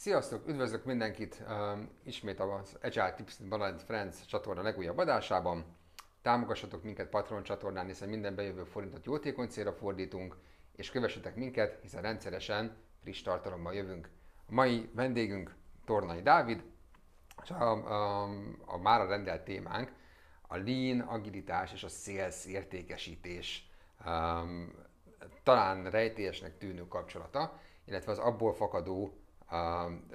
Sziasztok, üdvözlök mindenkit um, ismét az Agile Tips Balad Friends csatorna legújabb adásában. Támogassatok minket Patreon csatornán, hiszen minden bejövő forintot jótékony célra fordítunk, és kövessetek minket, hiszen rendszeresen friss tartalommal jövünk. A mai vendégünk Tornai Dávid, és a, a, a mára rendelt témánk a lean, agilitás és a sales értékesítés um, talán rejtélyesnek tűnő kapcsolata, illetve az abból fakadó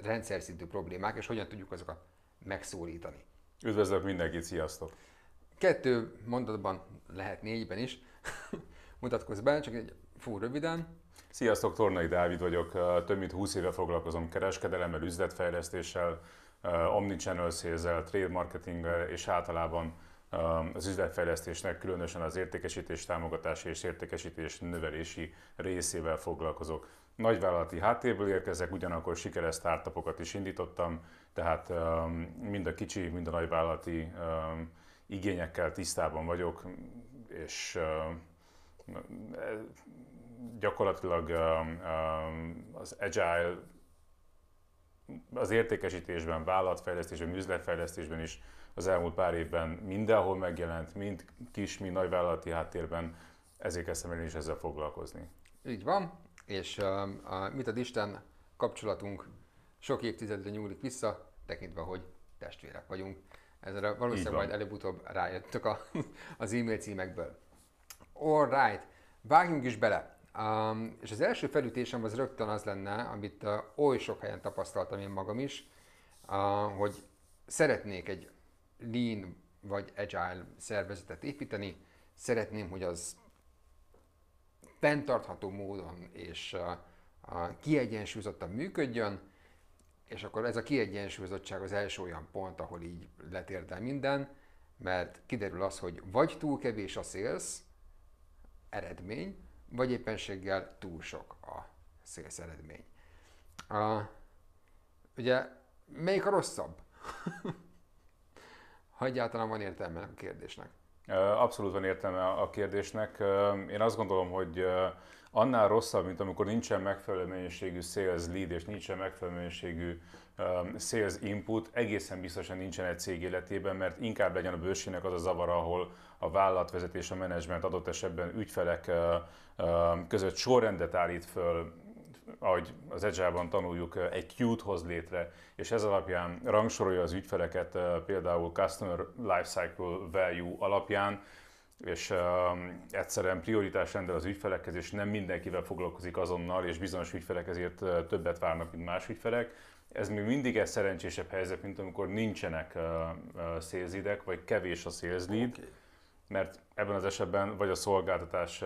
rendszer szintű problémák, és hogyan tudjuk azokat megszólítani. Üdvözlök mindenkit, sziasztok! Kettő mondatban, lehet négyben is, mutatkozz be, csak egy fú, röviden. Sziasztok, Tornai Dávid vagyok, több mint 20 éve foglalkozom kereskedelemmel, üzletfejlesztéssel, omnichannel sales trade marketinggel és általában az üzletfejlesztésnek, különösen az értékesítés támogatási és értékesítés növelési részével foglalkozok. Nagyvállalati háttérből érkezek, ugyanakkor sikeres startupokat is indítottam, tehát mind a kicsi, mind a nagyvállalati igényekkel tisztában vagyok, és gyakorlatilag az agile az értékesítésben, vállalatfejlesztésben, üzletfejlesztésben is az elmúlt pár évben mindenhol megjelent, mind kis, mind nagyvállalati háttérben, ezért kezdtem el is ezzel foglalkozni. Így van, és uh, a, mit ad Isten kapcsolatunk sok évtizedre nyúlik vissza, tekintve, hogy testvérek vagyunk. Ezzel valószínűleg majd előbb-utóbb rájöttök a, az e-mail címekből. Alright, vágjunk is bele. Um, és az első felütésem az rögtön az lenne, amit uh, oly sok helyen tapasztaltam én magam is, uh, hogy szeretnék egy lean vagy agile szervezetet építeni, szeretném, hogy az fenntartható módon és kiegyensúlyozottan működjön, és akkor ez a kiegyensúlyozottság az első olyan pont, ahol így letérdel minden, mert kiderül az, hogy vagy túl kevés a sales eredmény, vagy éppenséggel túl sok a sales eredmény. Uh, ugye, melyik a rosszabb? ha egyáltalán van értelme a kérdésnek. Abszolút van értelme a kérdésnek. Én azt gondolom, hogy annál rosszabb, mint amikor nincsen megfelelő mennyiségű sales lead és nincsen megfelelő mennyiségű sales input, egészen biztosan nincsen egy cég életében, mert inkább legyen a bősének az a zavar, ahol a vállalatvezetés, a menedzsment adott esetben ügyfelek között sorrendet állít föl, ahogy az Agile-ban tanuljuk, egy queue hoz létre, és ez alapján rangsorolja az ügyfeleket például Customer Lifecycle Value alapján, és uh, egyszerűen prioritás rendel az ügyfelekhez, és nem mindenkivel foglalkozik azonnal, és bizonyos ügyfelek ezért többet várnak, mint más ügyfelek. Ez még mindig egy szerencsésebb helyzet, mint amikor nincsenek uh, uh, sales vagy kevés a lead. Okay mert ebben az esetben vagy a szolgáltatás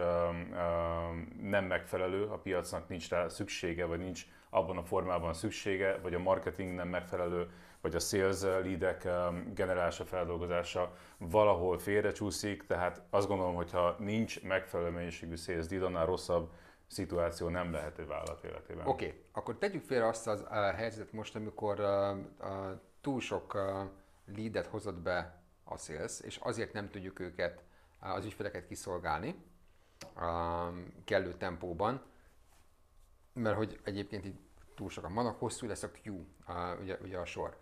nem megfelelő, a piacnak nincs rá szüksége, vagy nincs abban a formában szüksége, vagy a marketing nem megfelelő, vagy a sales leadek generálása, feldolgozása valahol félrecsúszik, tehát azt gondolom, hogy ha nincs megfelelő mennyiségű sales lead, annál rosszabb szituáció nem lehet egy vállalat életében. Oké, okay. akkor tegyük félre azt az a helyzetet most, amikor uh, uh, túl sok uh, leadet hozott be a sales, és azért nem tudjuk őket, az ügyfeleket kiszolgálni kellő tempóban, mert hogy egyébként itt túl sokan vannak, hosszú lesz a queue, ugye, ugye a sor.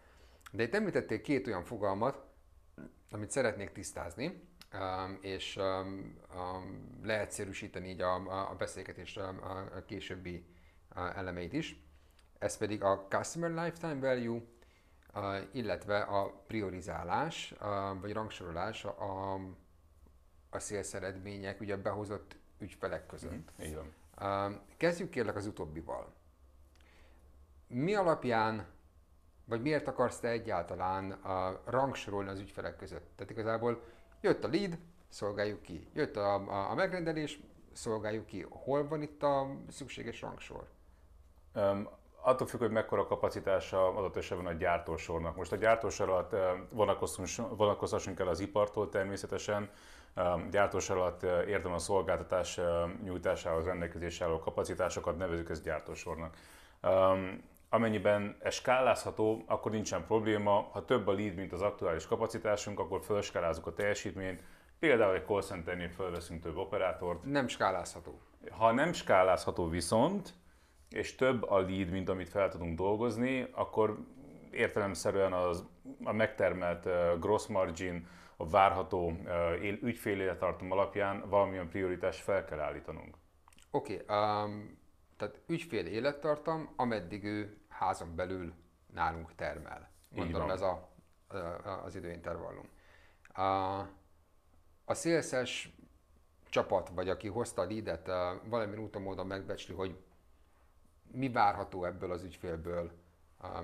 De itt említették két olyan fogalmat, amit szeretnék tisztázni, és leegyszerűsíteni így a, a beszélgetés a későbbi elemeit is. Ez pedig a Customer Lifetime Value illetve a priorizálás, vagy rangsorolás a, a sales eredmények, ugye a behozott ügyfelek között. Mm, így van. Kezdjük kérlek az utóbbival. Mi alapján, vagy miért akarsz te egyáltalán a rangsorolni az ügyfelek között? Tehát igazából jött a lead, szolgáljuk ki. Jött a, a, a megrendelés, szolgáljuk ki. Hol van itt a szükséges rangsor? Um, attól függ, hogy mekkora kapacitása adott esetben a gyártósornak. Most a gyártósor alatt eh, vonatkozhassunk el az ipartól természetesen, gyártósor alatt eh, értem a szolgáltatás eh, nyújtásához rendelkezésre álló kapacitásokat, nevezük ezt gyártósornak. Amennyiben ez skálázható, akkor nincsen probléma. Ha több a lead, mint az aktuális kapacitásunk, akkor felskálázunk a teljesítményt. Például egy call centernél felveszünk több operátort. Nem skálázható. Ha nem skálázható viszont, és több a lead, mint amit fel tudunk dolgozni, akkor értelemszerűen az, a megtermelt gross margin, a várható ügyféléletartom alapján valamilyen prioritást fel kell állítanunk. Oké, okay, um, tehát ügyfél élettartam, ameddig ő házon belül nálunk termel. Mondom, ez a, a, az időintervallum. A, a szélszes csapat, vagy aki hozta a leadet, valamilyen úton módon megbecsli, hogy mi várható ebből az ügyfélből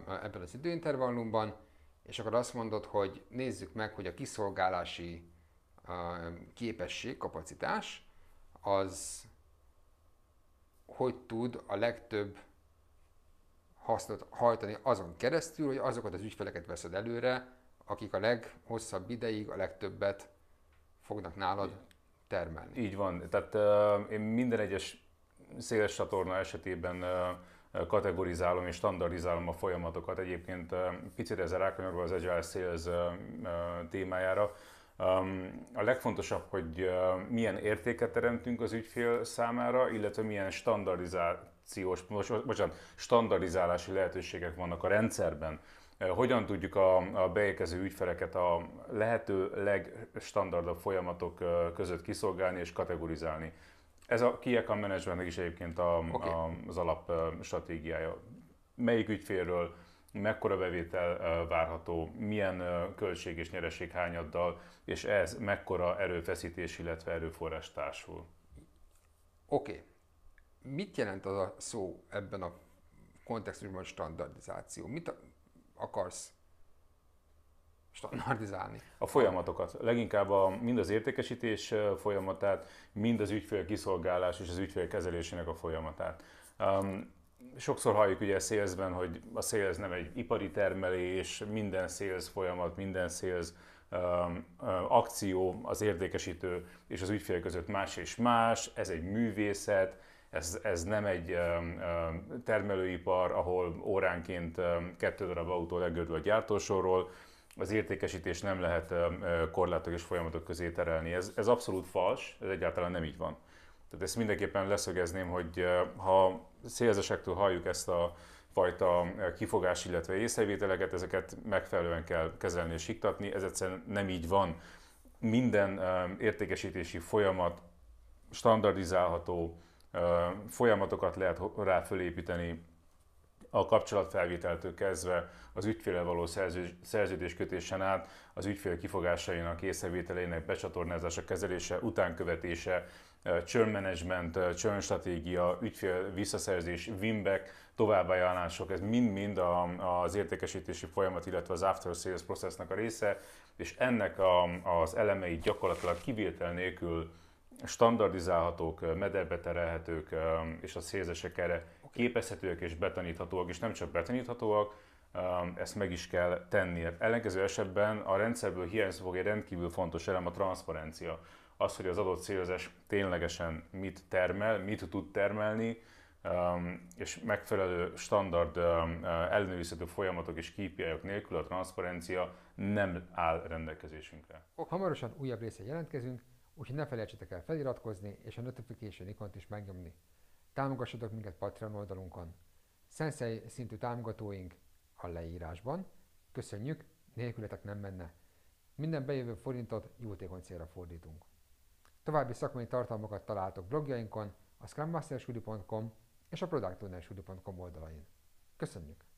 ebben az időintervallumban, és akkor azt mondod, hogy nézzük meg, hogy a kiszolgálási képesség, kapacitás, az hogy tud a legtöbb hasznot hajtani azon keresztül, hogy azokat az ügyfeleket veszed előre, akik a leghosszabb ideig a legtöbbet fognak nálad termelni. Így van. Tehát uh, én minden egyes széles csatorna esetében kategorizálom és standardizálom a folyamatokat. Egyébként picit ezzel rákanyarva az Agile Sales témájára. A legfontosabb, hogy milyen értéket teremtünk az ügyfél számára, illetve milyen standardizációs, bocsánat, standardizálási lehetőségek vannak a rendszerben. Hogyan tudjuk a, a beérkező ügyfeleket a lehető legstandardabb folyamatok között kiszolgálni és kategorizálni. Ez a Key Account Managementnek is egyébként a, okay. a, az alap stratégiája. Melyik ügyfélről mekkora bevétel várható, milyen költség és nyereség hányaddal, és ez mekkora erőfeszítés, illetve erőforrás társul. Oké. Okay. Mit jelent az a szó ebben a kontextusban standardizáció? Mit akarsz standardizálni? A folyamatokat. Leginkább a, mind az értékesítés folyamatát, mind az ügyfél kiszolgálás és az ügyfél kezelésének a folyamatát. Um, sokszor halljuk ugye a salesben, hogy a sales nem egy ipari termelés, minden sales folyamat, minden um, akció, az értékesítő és az ügyfél között más és más, ez egy művészet, ez, ez nem egy termelőipar, ahol óránként kettő darab autó legördül a gyártósorról, az értékesítés nem lehet korlátok és folyamatok közé terelni. Ez, ez abszolút fals, ez egyáltalán nem így van. Tehát ezt mindenképpen leszögezném, hogy ha szélzesektől halljuk ezt a fajta kifogás, illetve észrevételeket, ezeket megfelelően kell kezelni és siktatni, ez egyszerűen nem így van. Minden értékesítési folyamat standardizálható, folyamatokat lehet rá fölépíteni, a kapcsolatfelvételtől kezdve az ügyféle való szerződéskötésen át, az ügyfél kifogásainak, észrevételeinek becsatornázása, kezelése, utánkövetése, churn management, churn stratégia, ügyfél visszaszerzés, winback, továbbajánlások, ez mind-mind az értékesítési folyamat, illetve az after sales processnak a része, és ennek a, az elemei gyakorlatilag kivétel nélkül standardizálhatók, mederbe terelhetők, és a szélzesek erre képezhetőek és betaníthatóak, és nem csak betaníthatóak, ezt meg is kell tenni. Ellenkező esetben a rendszerből hiányzni fog egy rendkívül fontos elem a transzparencia az, hogy az adott célzás ténylegesen mit termel, mit tud termelni, és megfelelő standard ellenőrizhető folyamatok és kpi nélkül a transzparencia nem áll rendelkezésünkre. Hamarosan újabb része jelentkezünk, úgyhogy ne felejtsetek el feliratkozni és a notification ikont is megnyomni. Támogassatok minket Patreon oldalunkon. Sensei szintű támogatóink a leírásban. Köszönjük, nélkületek nem menne. Minden bejövő forintot jótékony célra fordítunk. További szakmai tartalmakat találtok blogjainkon, a scrummasterstudio.com és a productownerstudio.com oldalain. Köszönjük!